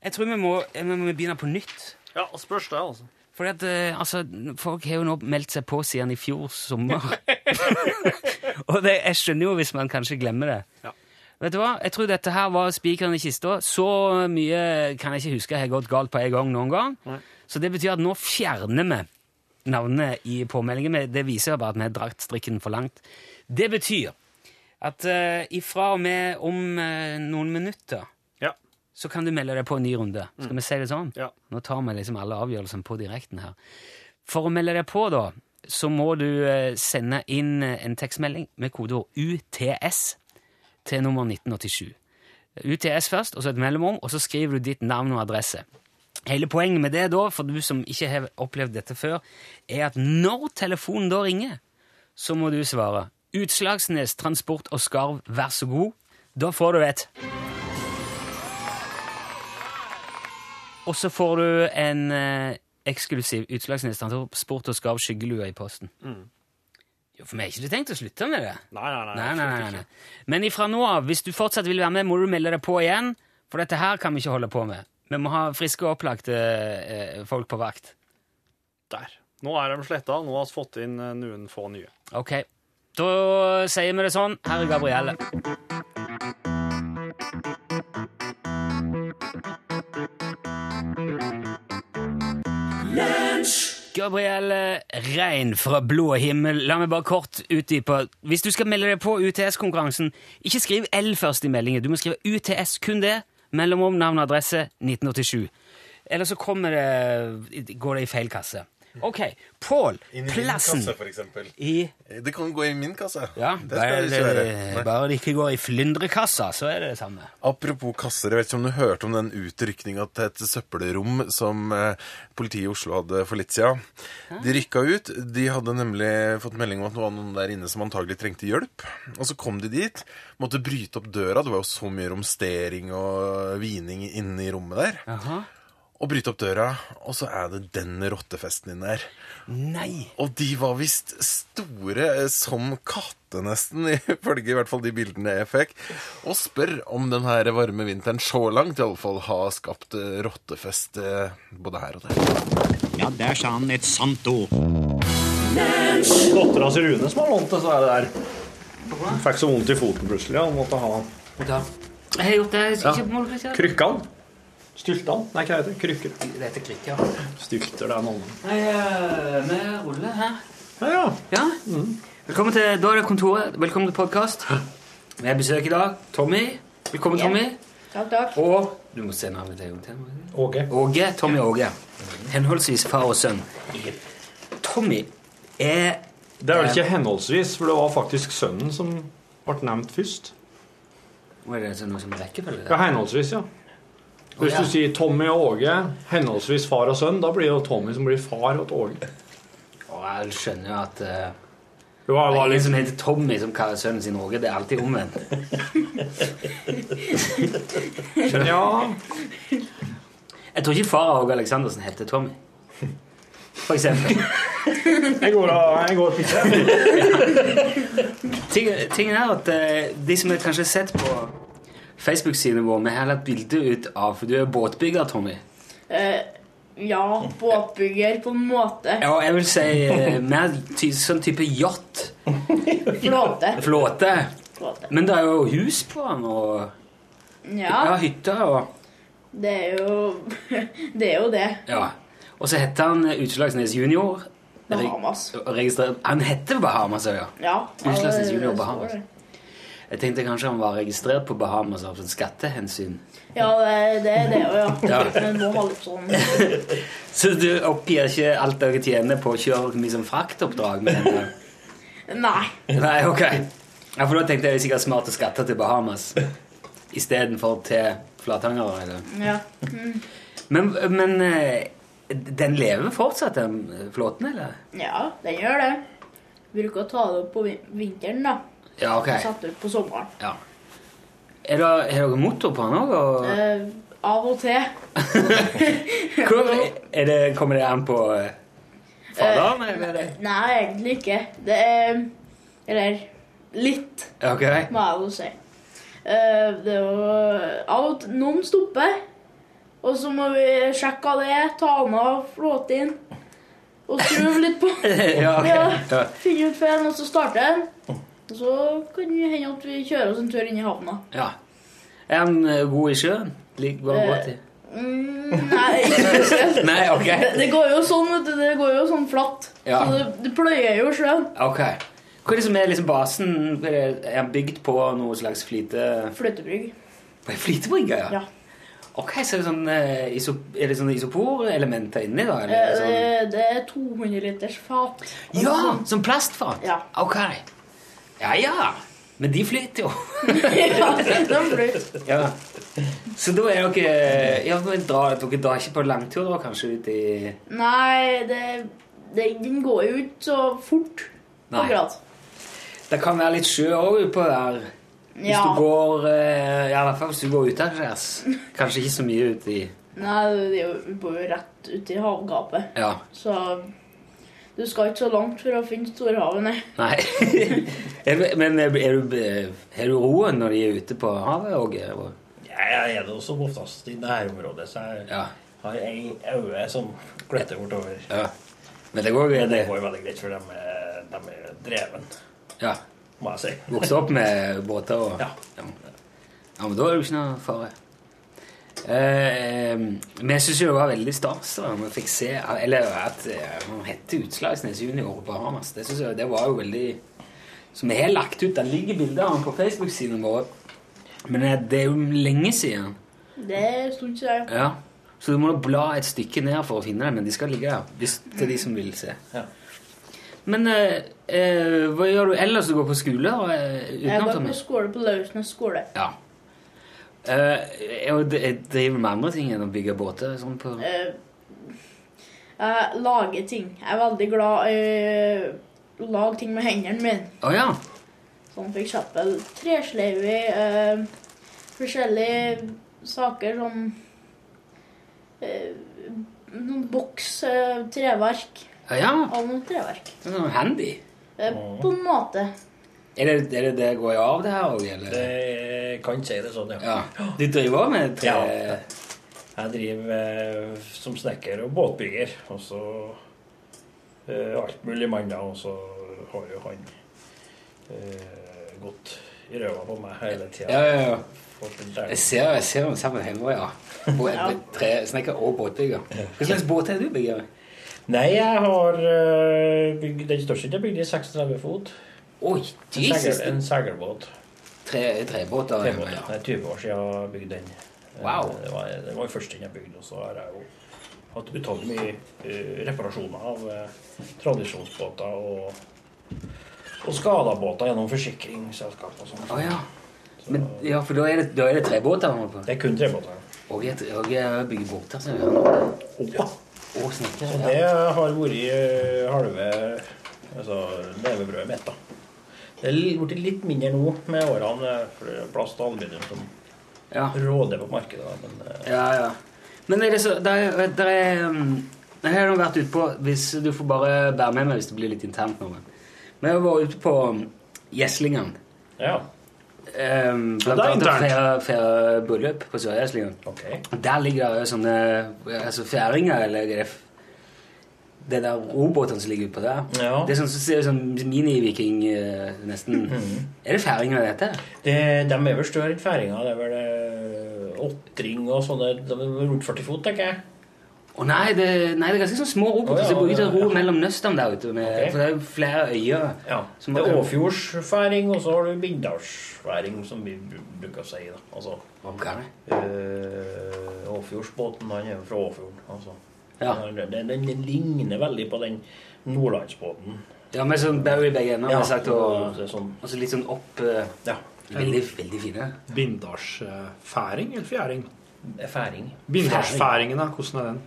Jeg tror vi må, vi må begynne på nytt. Ja, spørs det, altså. Fordi at, eh, altså, Folk har jo nå meldt seg på siden i fjor sommer. og det, jeg skjønner jo hvis man kanskje glemmer det. Ja. Vet du hva? Jeg tror dette her var spikeren i kista. Så mye kan jeg ikke huske har gått galt på en gang noen gang. Nei. Så det betyr at nå fjerner vi navnet i påmeldingen. Det viser jo bare at vi har dratt strikken for langt. Det betyr at uh, ifra og med om uh, noen minutter Ja. så kan du melde deg på en ny runde. Skal vi si det sånn? Ja. Nå tar vi liksom alle avgjørelsene på direkten her. For å melde deg på, da, så må du uh, sende inn en tekstmelding med kodeord UTS til nummer 1987. UTS først, og så et mellomrom, og så skriver du ditt navn og adresse. Hele poenget med det, da, for du som ikke har opplevd dette før, er at når telefonen da ringer, så må du svare Utslagsnes Transport og Skarv, vær så god. Da får du et Og så får du en eh, eksklusiv Utslagsnes Transport og Skarv skyggelue i posten. Jo, for meg har ikke du tenkt å slutte med det? Nei, nei, nei. Nei, nei, nei, nei. Men ifra nå av, hvis du fortsatt vil være med, må du melde deg på igjen, for dette her kan vi ikke holde på med. Vi må ha friske og opplagte eh, folk på vakt. Der. Nå er de sletta. Nå har vi fått inn eh, noen få nye. Ok, da sier vi det sånn. Her er Gabrielle. Gabrielle Rein fra Blå himmel. La meg bare kort utdype. Hvis du skal melde deg på UTS-konkurransen, ikke skriv L først i meldingen. Du må skrive UTS, kun det. Mellomrom, navn og adresse 1987. Eller så det, går det i feil kasse. Ok, Pål, plassen kasse, i Det kan gå i min kasse. Ja, det skal det ikke bare, bare det ikke går i flyndrekassa, så er det det samme. Apropos kasser, jeg vet ikke om du hørte om den utrykninga til et søppelrom som eh, politiet i Oslo hadde for litt siden. De rykka ut. De hadde nemlig fått melding om at det var noen der inne som antagelig trengte hjelp. Og så kom de dit, måtte bryte opp døra. Det var jo så mye romstering og vining inne i rommet der. Jaha. Og bryte opp døra, og så er det den rottefesten inn der. Nei! Og de var visst store eh, som katter, nesten, ifølge i hvert fall de bildene jeg fikk. Og spør om den her varme vinteren så langt iallfall har skapt eh, rottefest eh, både her og der. Ja, der sa han et sant ord. Dattera til Rune som har lånt det, så er det der. Fikk så vondt i foten plutselig. Og måtte ha den Jeg krykka gjort det. Jeg skal Styltene? Nei, hva heter det? Krykker. Det heter krykk, ja. Stylter, det er noen. Nei, eh, vi ruller her. Ja, ja. Ja. Velkommen til Da er det kontoret. Velkommen til podkast. Vi har besøk i dag. Tommy. Velkommen, Ja. Tommy. Takk, takk. Og du må se navnet til en gang til. Åge. Åge. Tommy Åge. Henholdsvis far og sønn. Tommy er Det er vel ikke henholdsvis, for det var faktisk sønnen som ble nevnt først. Hva er det sånn noe som rekkefølge? Ja, henholdsvis, ja. Hvis du sier Tommy og Åge, henholdsvis far og sønn, da blir det jo Tommy som blir far og Åge. Og jeg skjønner jo at uh, Det var, det var en litt som heter Tommy, som kaller sønnen sin Åge. Det er alltid omvendt. Ja. Jeg tror ikke far Åge Aleksandersen heter Tommy. For eksempel. Jeg går og jeg går og pisser. Ting, tingen er at eh, de som har kanskje sett på Facebook-siden vår, vi har lagt bilde ut av For du er båtbygger, Tommy. Eh, ja, båtbygger på en måte. Ja, jeg vil si eh, mer ty sånn type yacht. Flåte. Flåte. Flåte. Men det er jo hus på den, og ja, Ja, hytter og det er jo Det er jo det. Ja. Og så heter han eh, Utslagsnes junior. Bahamas. Registrert- Han heter Bahamas, ja. Ja. Utslagsnes junior det Bahamas. Jeg tenkte kanskje han var registrert på Bahamas av skattehensyn. Ja, det, er det jo, ja. Ja. Men må litt sånn Så du oppgir ikke alt dere tjener på å kjøre mye som fraktoppdrag med henne? Nei. Nei, ok. Ja, for da tenkte jeg er sikkert smart å skatte til Bahamas istedenfor til Flatanger. Eller. Ja. Men, men eh, den lever fortsatt, den flåten, eller? ja, den gjør det. Bruker å ta det opp på vinteren, da. Ja, ok. Satt ut på sommeren. Ja. Er det, er dere motor på den òg? Eh, av og til. Er det, kommer det an på eh, faderen, eller? er Nei, egentlig ikke. Det er Eller litt, okay. må jeg jo si. Eh, det er jo Noen stopper. Og så må vi sjekke av det, ta den av, flåte inn. og skru litt på. Ja, okay. Ja. Finne ut feilen, og så starte den. Og så kan det hende at vi kjører oss en tur inn i havna. ja. Er han eh, god i sjøen? Ligger går han Eh, godt i? Mm, nei. Nei, ok. Det, det går jo sånn, vet du. Det går jo sånn flatt. Ja. Så det, det pløyer jo sjøen. Ok. Hva er det som er liksom basen? Er den bygd på noe slags flite... Flytebrygg. Flytebrygg, flytebrygge, ja? Ja. Ok, så er det sånn, eh, iso, er det sånne isoporelementer inni da? Eh, Eller sånn? Det, det er 200 liters fat. Ja, som plastfat? Ja. Ok. Ja, ja. Men de flyter jo. ja, de flyter. ja. Så da er dere Ja, men drar, dere drar ikke på langtur da, kanskje ut i Nei, det, det, den går jo ikke så fort. Nei. Akkurat. Det kan være litt sjø òg utpå der. Hvis Ja. du går eh, Ja, i hvert fall hvis du går utendørs. Kanskje ikke så mye uti i Nei, det er jo, vi bor jo rett ute i havgapet. Ja. Så du skal ikke så langt for å finne storhavet, nei. Nei. Men er, du, er du roen når de er ute på havet òg? Jeg er det også oftest i nærområdet, så jeg Ja. har ei øye som gletter bortover. ja. Men det går Men det, går veldig greit, for de er, de er dreven, Ja. må jeg si. Vokste opp med båter og Ja. ja. Ja, men da er det jo ikke noe fare. Eh, men jeg syns jo det var veldig stas da vi fikk se Eller at eh, han heter Utslagsnes junior på Hamas. Det synes jeg det var jo veldig Så vi har lagt ut Det ligger bilder av han på Facebook-siden vår. Men eh, det er jo lenge siden. Det er en stund siden. Ja. Så du må bla et stykke ned for å finne det, men de skal ligge der. Hvis, til de som vil se. Ja. Men eh, eh, hva gjør du ellers? Du går på skole? Og, eh, Jeg går på skole på Lausnes skole. Ja. Eh, jeg, jeg driver med andre ting enn å bygge båter. Sånn på Eh, Jeg lager ting. Jeg er veldig glad i å lage ting med hendene mine. Oh, ja. Som for eksempel tresleiver, uh, forskjellige saker som uh, noen boks, uh, treverk. Ja, ja. Av noen treverk. Det er sånn handy. Eh, på en måte. Er det er det, det går av, det her òg, eller? Det kan si det sånn, ja. Ja. Du driver også med tre Ja. Jeg driver eh, som snekker og båtbygger, og så eh, alt mulig mann, og så har jo han eh, gått i røva på meg hele tida. Ja, ja, ja. Jeg ser, jeg ser dem sammen hjemme, ja. Bo- tre, snekker og båtbygger. Hva slags båt er du bygger? Nei, jeg har bygd den største jeg bygde i 36 fot. Oi, Jesus! en seilbåt. Tre? Trebåt, ja. ja. Det er 20 år siden jeg bygde den. Eh, Wow. Det var, det var den første jeg bygde, og så har jeg jo hatt utallig mye eh, reparasjoner av eh, tradisjonsbåter og, og skada båter gjennom forsikringsselskap og sånn. Å ja. Men, ja, for da er det, da er det trebåter? Det er kun trebåter. Og jeg, og jeg bygger båter, ser vi. Ja. Og snekker. Så det har vært halve altså, levebrødet mitt, da. Det er li- blitt litt mindre nå med årene, eh, for det er plast og aluminium som Ja. råder på markedet. Men eh, Ja, ja. Men er det så Der er, der er um, Jeg har nå vært ute på Hvis du får bare bære med meg hvis det blir litt internt nå. Men vi har vært ute på um, Gjeslingen. ja. Um, blant er annet feire, feire bryllup på Sør-Gjeslingen. Ok. Der ligger det sånne altså fjæringer eller er det der robåtene som ligger utpå der. Ja. Det er sånn ser ut som mini-viking, eh, nesten. Er det færinger, dette? Det, de er vel større færinger. Det er vel eh, åttring og sånne de er rundt 40 fot, tenker jeg. Å nei, det, nei, det er ganske sånn små roboter ja, som bruker til og ja, ro ja. mellom nøstene der ute. Med, okay. For det er jo flere øyer. Ja. Det er Åfjordsfæring, og så har du Bindalsfæring, som vi bruker å si. da. Altså, Ok. øh, Åfjordsbåten, han er jo fra Åfjorden. Altså. Ja. Den, den, den ligner veldig på den nordlandsbåten. Ja, med sånn begge ender, Ja, sagt, og, sånn, og så litt sånn opp eh, ja. Veldig, veldig fine. Bindalsfæring eller fjæring? Færing. Bindalsfæringen, da? Hvordan er den?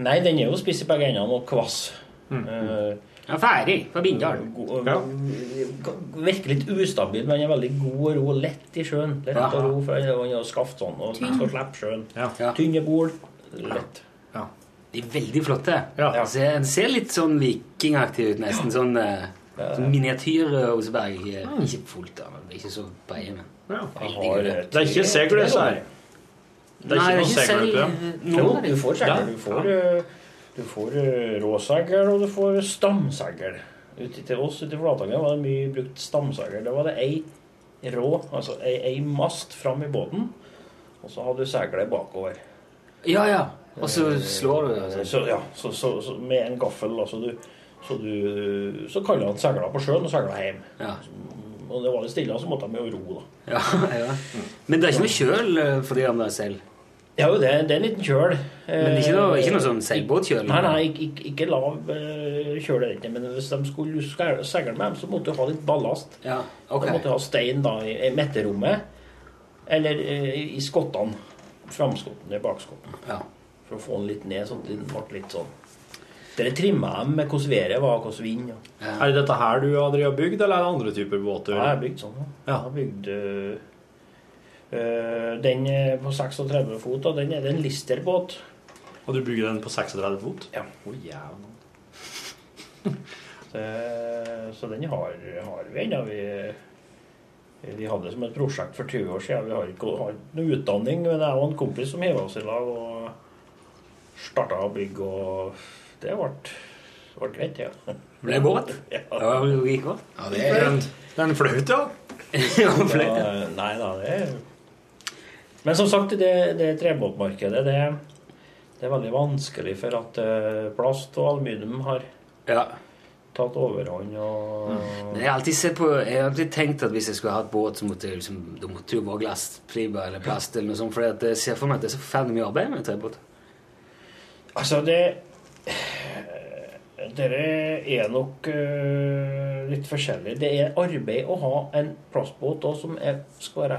Nei, den er jo spiss i begge endene og kvass. Mm. Uh, Ja, ferdig fra Bindal. Ja. Virker litt ustabil, men er veldig god og ro lett i sjøen. Lett Ja. å ro, for han har skaft sånn, og skal slippe sjøen. Ja. Ja. Tynne bol, lett. De er veldig flotte. Ja. Den ser, den ser litt sånn vikingaktig ut, nesten. Sånn, eh, sånn miniatyr Oseberg. Eh, Ikke fullt, av, men ikke så breie, men ja. Har, eh, Det er ikke tre- segl, tre disse her. Det er ikke noe segl Jo, du får Ja. segl. Du får, eh, du Du får eh, råsegl, og du får stamsegl. Ute til oss ute i Flatanger var det mye brukt stamsegl. Da var det ei rå, altså ei, ei mast fram i båten, og så hadde du seglet bakover. Ja, ja. Og så slår du det? Så, ja, så, så, så med en gaffel. Altså du, så du Så kaller han segla på sjøen og segla hjem. Ja. Og det var litt stille, så måtte de jo ro, da. Ja, ja. Men det er ikke noe kjøl eh, for de andre selv? Ja, jo, det, det er en liten kjøl. Men ikke noe, ikke noe sånn seilbåtkjøl? Nei, nei, ikke, ikke, lav eh, kjøl. ikke, Men hvis de skulle seile med dem, så måtte du ha litt ballast. Ja, ok. De måtte ha stein da i midterrommet, eller eh, i skottene. Framskottene, i bakskotten. Ja. For å få den litt ned, sånn at den ble litt sånn Dere trimma dem med hvordan været var, hvordan vind. Ja. Er det dette her du har bygd, eller er det andre typer båter? Ja, jeg har bygd sånn. Ja. Jeg har bygd øh, Den på 36 fot, og den er det en Lister-båt. Og du bygger den på 36 fot? Ja. Å, jævla. Så, så den har, har vi ennå. Vi, vi hadde det som et prosjekt for 20 år siden. Vi har ikke hatt noe utdanning, men jeg og en kompis som hev oss i lag og starta å bygge, og det ble, ble greit, ja. Ble båt? Ja. Ja, det gikk godt. Ja, det er en, det er en flaut, ja. flaut, Nei da, det er Men som sagt, det, det trebåtmarkedet, det, det er veldig vanskelig for at eh, plast og aluminium har Ja. tatt overhånd. Og, Men jeg har alltid sett på Jeg har alltid tenkt at hvis jeg skulle hatt båt, så måtte jeg liksom, det måtte jo være glassfiber eller plast eller noe sånt, for jeg ser for meg at det er så forferdelig mye arbeid med en trebåt. Altså, det Dere er nok uh, litt forskjellige. Det er arbeid å ha en plastbåt også, som er, skal være,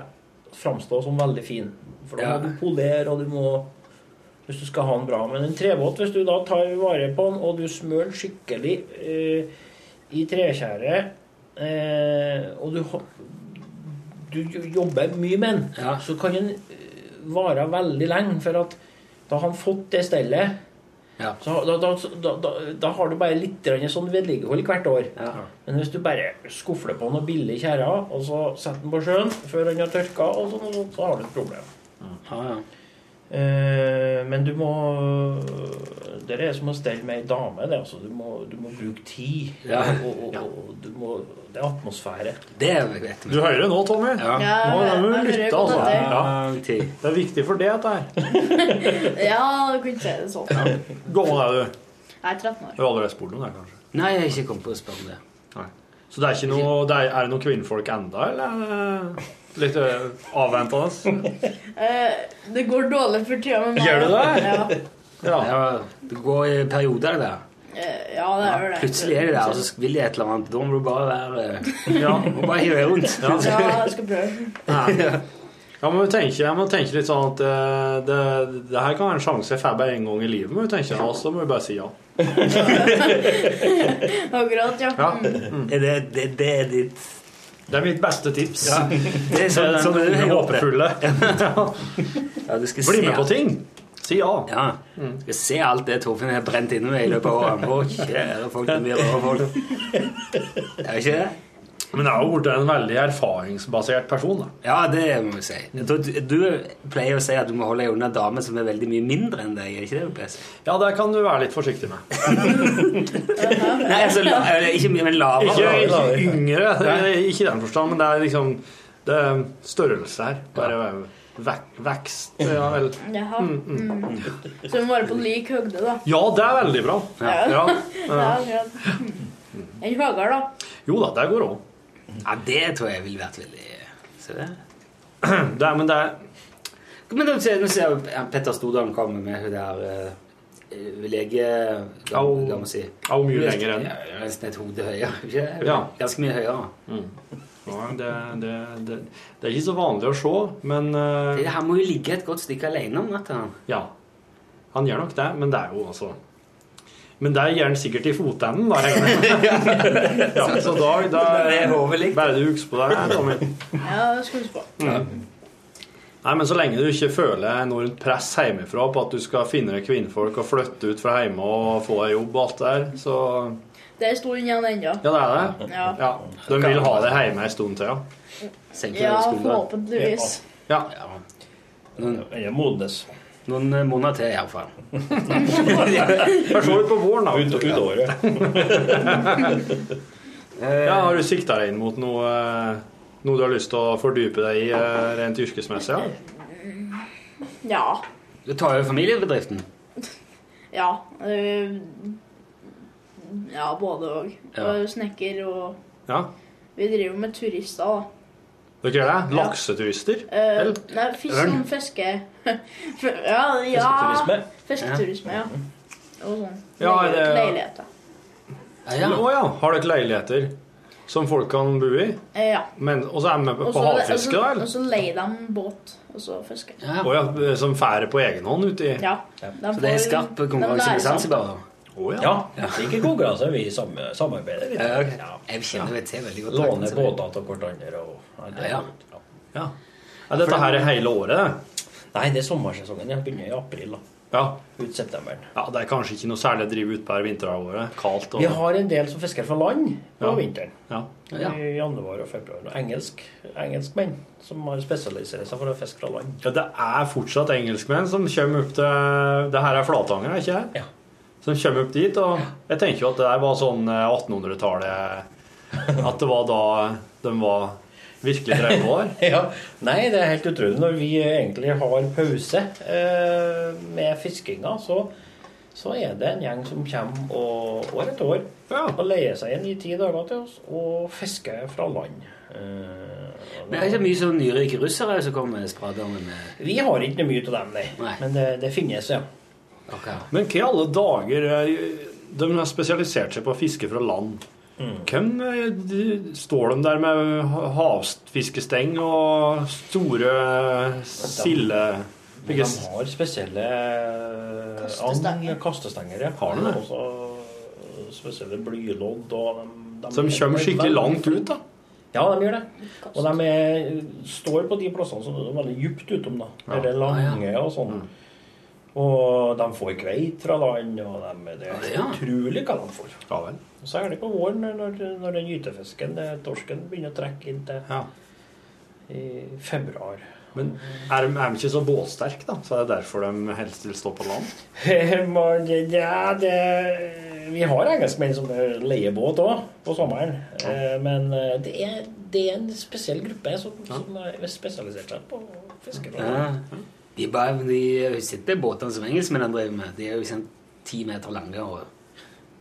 framstå som veldig fin. For da Ja. må du polere, og du må Hvis du skal ha den bra. Men en trebåt, hvis du da tar vare på den, og du smører den skikkelig uh, i trekjære, uh, og du, du jobber mye med den, så kan den vare veldig lenge. For at da har han fått det stellet. Så da, da, da, da, da har du bare litt sånn vedlikehold hvert år. Men hvis du bare skufler på noen billige tjære, og så setter den på sjøen før den har tørka, og sånn, så har du et problem. Eh, men du må Det er som å stelle med ei dame. Det, altså. du, må, du må bruke tid. Ja. Og, og, og, du må, det er atmosfære. Det vet Du hører det nå, Tommy? Ja. Ja, nå må du lytte, altså. Det. Ja. Det er viktig for det, dette her. Ja, du kunne si det sånn. Gammel er du? Jeg er 13 år. Du har aldri spurt om det, kanskje? Nei, jeg har ikke kommet på å spørre om det. Nei. Så det er ikke noe det er, er det noen kvinnfolk enda, eller er litt øh, avventende? Eh, det går dårlig for tida med meg. Gjør det det? Ja. Ja. Det går i perioder, det. Eh, ja, det er vel det. Plutselig er de der, og så vil de et eller annet. Da må du bare være Ja, må bare hive deg rundt. Ja, jeg skal prøve. Ja, men vi tenker, jeg må tenke litt sånn at eh, det, det her kan være en sjanse jeg får bare en gang i livet. Men vi tenker, og så må vi bare si ja. Akkurat, ja. Ja. Mm. Er det, det, det er ditt Det er mitt beste tips. Ja. Det er sånn, sånn, sånn håpefulle. Ja, du skal Bli se med på ting. Si ja. Ja. Du skal se alt det Torfinn har brent inne med i løpet av året. Kjære folk, det blir rare folk. Det er ikke det? Men jeg har jo blitt en veldig erfaringsbasert person. da. Ja, det må vi si. Du, du pleier å si at du må holde deg unna damer som er veldig mye mindre enn deg. Er ikke det du pleier å si? Ja, det kan du være litt forsiktig med. Nei, altså, la- ikke mye, men lavere. Ikke, ikke yngre, ikke i den forstand, men det er liksom det er størrelse her. Bare vek, vekst. Ja, vel. Jaha. Mm, mm. Mm. Så vi må være på lik høgde, da. ja, det er veldig bra. Ja. Ja. Ja, ja. Mm. En høyere, da. Jo da, det går òg. Ja, det tror jeg ville vært veldig Se det. Det er, men det er Men nå ser, nå ser jeg Petter Stordalen komme med hun der uh, lege... La, meg si. Au, mye lenger enn. Nesten et hode høyere. Ikke? Ja. Ganske mye høyere. Ja, det, det, det, det er ikke så vanlig å se, men uh, Det- Han må jo ligge et godt stykke alene om natta. Ja. Han gjør nok det, men det er jo altså Men det gjør han sikkert i fotenden, da, ja, så da, da. Bare du husker på det, Tommy. Ja, det skal du huske på. Mm. Nei, men Så lenge du ikke føler enormt press hjemmefra på at du skal finne deg kvinnfolk og flytte ut fra hjemme og få deg jobb og alt det der, så Det er en stund igjen ennå. Ja, det er det. Ja. De vil ha deg hjemme en stund til, ja. Ja, forhåpentligvis. Ja. Jeg modnes. Noen eh, måneder til, iallfall. For så vidt på våren, da. Ut, ut året. ja, har du sikta deg inn mot noe, eh, noe du har lyst til å fordype deg i eh, rent yrkesmessig? Ja? Ja. Du tar jo familiebedriften? Ja. øh, ja, både og. Ja. Snekker og ja. Vi driver med turister, da. Dere gjør det? Lakseturister? Eh, Eller? nei, fisk Ørn? sånn fiske... ja, ja. Fisketurisme? Fisketurisme, ja. Og sånn. Ja, det- Leiligheter. Å ja. Har dere leiligheter som folk kan bo i? Eh, ja. Men, og så er de med på, også, havfiske, da? Og så leier de båt, og så fisker. Å ja, som færer på egen hånd uti Ja. De Så det er skarp konkurranse med. Zanzibar? Da? ja. Ja, det er ikke konkurranse, vi samarbeider litt. Ja, ok. Jeg kjenner det til veldig godt Låne trakten, båter til hverandre og Ja, ja. Ja. Er dette her er hele året? Nei, det er sommersesongen. Den begynner i april. da. Ja. Ut september. Ja, Det er kanskje ikke noe særlig å drive ut på her vinterhalvåret. Kaldt og Vi har en del som fisker fra land på Ja. vinteren. Ja. I januar og februar. Og engelsk, engelskmenn som har spesialisert seg for å fiske fra land. Ja, det er fortsatt engelskmenn som kommer opp til Det her er Flatanger, er ikke det? Ja. Som kommer opp dit. Og jeg tenker jo at det der var sånn eh, 1800-tallet At det var da de var virkelig drev på der. ja. Nei, det er helt utrolig. Når vi egentlig har pause eh, med fiskinga, så, så er det en gjeng som kommer og, år etter år og leier seg inn i ti dager til oss og fisker fra land. Eh, Men det er ikke mye sånn nyrike russere som kommer spradende med vi har ikke mye av dem, nei. Men det, det finnes, ja. Men hva i alle dager eh, De har spesialisert seg på å fiske fra land. Hvem eh, de- står de der med ha- havfiskesteng og store silde... De, de har spesielle kastestenger. kastestenger ja. Har de det? Også spesielle blylodd. Og de, de Som kommer skikkelig langt ut, da. Ja, de gjør det. Og de er, står på de plassene som er veldig dypt utom, da. Ja. det er lange og sånn. Og de får kveit fra land, og de, det er Ja. utrolig hva de får. Ja vel. Og så er det på våren, når, når den gytefisken, torsken, begynner å trekke inn til i februar. Men er de, er de ikke så båtsterke, da? Så er det derfor de helst vil stå på land? Ja, det, vi har engelskmenn som leier båt òg på sommeren. Ja. Men eh, det er, det er en spesiell gruppe som, som har spesialisert seg på fiske. Ja. De, bare, de sitter i båtene som engelskmennene driver med. De er jo sånn ti meter lange og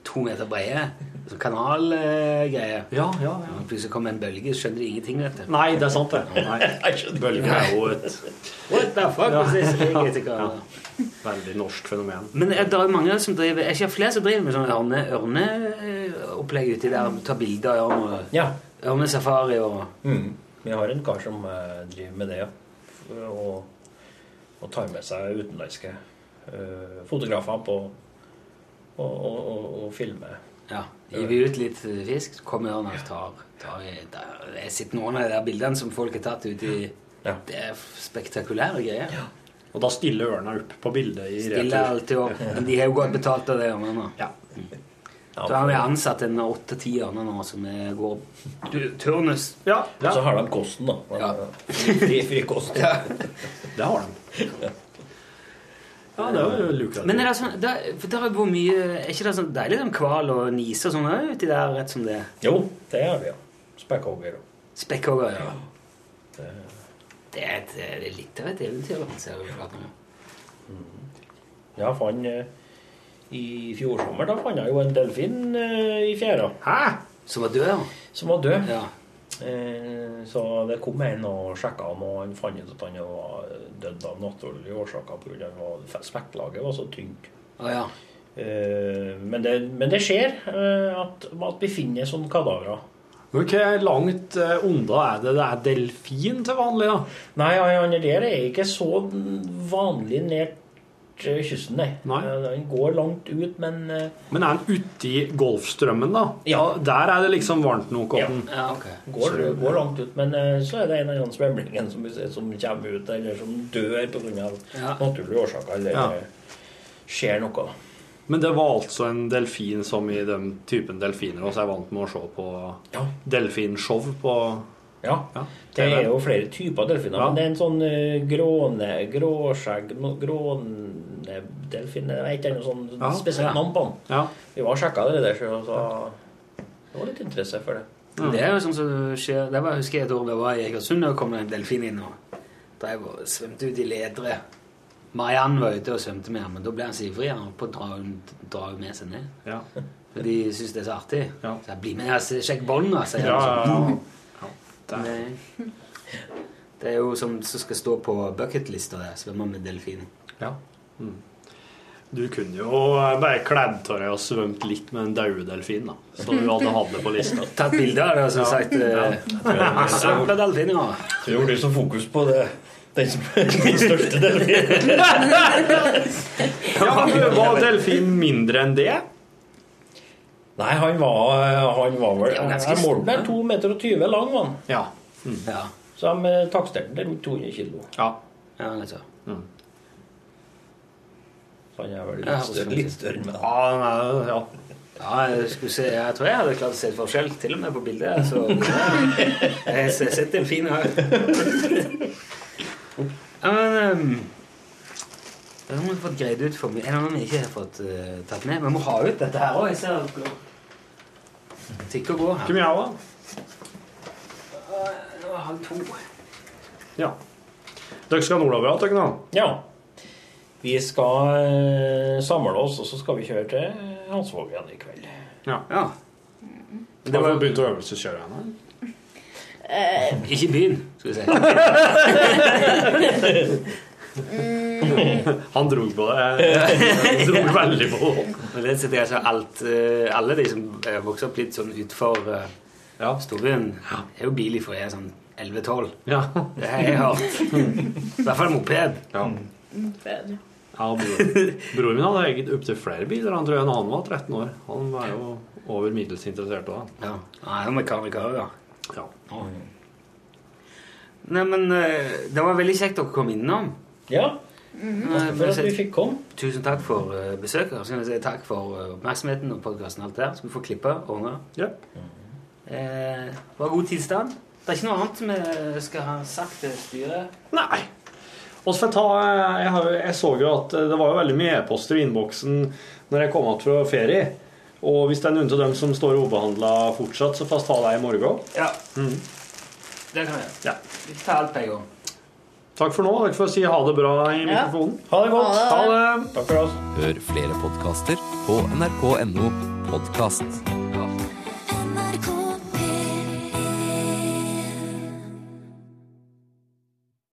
to meter brede. Sånn kanalgreier. Ja, ja, ja. Og plutselig kommer en bølge, skjønner de ingenting, vet du. Nei, det er sant, det. Nei, Bølge er jo et What the fuck? Ja. Jeg Ja. Veldig norsk fenomen. Men er det mange som driver Er ikke flere som driver med sånn ørne, ørneopplegg uti der? Ta bilder av ørn og Ja. ørnesafari og Mm. Vi har en kar som eh, driver med det, ja. Og, og tar med seg utenlandske uh, fotografer på og, og, og, og filmer. Ja. Hiver ut litt fisk, så kommer ørna og tar, tar i- der- Jeg sitter noen av de der bildene som folk har tatt ute i Det er spektakulære greier. Og da stiller ørna opp på bildet i Stiller alltid opp. Men de har jo godt betalt av det. ørnene. Ja. Så har vi ansatt en åtte-ti ørner nå som går turnus. Ja. Og så har de kosten, da. Ja. Fri, fri kost. Ja. Det har de. Ja, det var jo lukrativt. Men er det sånn, det, for der er jo mye Er ikke det sånn deilig sånn hval og nise og sånn uti der, rett som det er? Jo, det er vi, ja. Spekkhogger. Spekkhogger, ja. Det er, et, det er litt av et eventyr. ser du, nå. Ja, fant eh, I fjor sommer da fant jeg jo en delfin eh, i fjæra. Hæ? Som var død? ja? Som var død. Ja. Eh, så det kom en og sjekka han, og han fant ut at han var dødd av naturlige årsaker pga. at spekklaget var så tynt. Ah, ja. Eh, men, det, men det skjer eh, at, at vi finner sånne kadavrer. Hvor okay, langt unna er det det er delfin til vanlig, da? Nei, han der er ikke så vanlig nær eh, kysten, nei. nei. Den går langt ut, men eh, Men er den uti Golfstrømmen, da? Ja. Der er det liksom varmt nok? Ja. Ja, ok. går, går langt ut. Men eh, så er det en av de svømlingene som, som kommer ut, eller som dør pga. Ja. naturlige årsaker, eller Ja. skjer noe. Men det var altså en delfin som i den typen delfiner også er vant med å se på delfinshow på Ja. Det er jo flere typer delfiner. Ja. Men det er en sånn uh, gråne, gråskjegg Grånedelfin Jeg vet ikke noe sånn Ja. spesielt navn på den. Ja. Vi var og sjekka det der, så det var litt interesse for det. Det er jo sånn som skjer Det var, husker jeg et år det var i Egersund, og kom det en delfin inn og drev og svømte ut i ledere. Mariann var ute og svømte med ham, men da ble han så ivrig han på å dra, henne med seg ned. Ja. For de syns det er så artig. Så jeg blir med og sjekk bånda, sier Ja, han. ja, ja, ja. Men, Det er jo som som skal stå på bucketlista det. svømme med delfin. Ja. Mm. Du kunne jo bare kledd av deg og svømt litt med en daud delfin, da. Så du hadde hatt det på lista. Tatt bilde av det og så sagt eh, Svøm med delfin, ja. Så gjorde du så fokus på det den som min største delfin. Ja, men Var delfin mindre enn det? Nei, han var, han var vel han er Jeg målte vel 2 meter lang, var han. Ja. ja. Så de eh, taksterte den til rundt 200 kilo. Ja. Ja, nettopp. Så han er vel litt større, litt større enn meg. Ja, ja. Ja, jeg, skulle se, jeg tror jeg hadde klart å se forskjell, til og med på bildet. Så jeg har sett fin her. Ja, men um, Det har vi fått greid ut for mye. En annen vi ikke har fått uh, tatt med? Vi må ha ut dette her òg. Jeg ser det tikker og går her. Hvor mye har det? Det var halv to. Ja. Dere skal nordover, dere nå? Ja. Vi skal eh, samle oss, og så skal vi kjøre til Hansvåg igjen i kveld. Ja. ja. Det var begynt å øvelseskjøre igjen Eh, Ikke i byen, skal vi si. Han dro på det. Han dro veldig på. Men det sitter altså alt, eh, Alle de som vokser vokst opp litt sånn utenfor uh, storbyen, er jo bil ifra jeg er sånn 11-12. Ja. Det har jeg hørt. I hvert fall moped. Ja. Moped, Ja, bror. Broren min hadde eget opptil flere biler han tror jeg, når han var 13 år. Han var jo over middels interessert òg. Ja. Han er mekaniker òg, ja. Ja. Nei, men eh, det var veldig kjekt dere kom innom. Ja. Mm -hmm. for at vi fikk komme. Tusen takk for uh, besøket. Så kan jeg si takk for uh, oppmerksomheten og podkasten. alt der. Så vi får klippe ordne. Ja. Eh, var god tilstand. Det er ikke noe annet vi skal ha sagt til styret? Nei. Får jeg har, jeg så jo at det var jo veldig mye e-poster i innboksen når jeg kom tilbake fra ferie. Og hvis det er noen av dem som står ubehandla fortsatt, så får vi ta det i morgen. Ja. Mm. Det kan jeg. Ja. Vi tar alt på en gang. Takk for nå. Dere får si ha det bra i Ja. mikrofonen. Ha det godt. Ha det. Takk for oss. Hør flere podkaster på nrk.no podkast.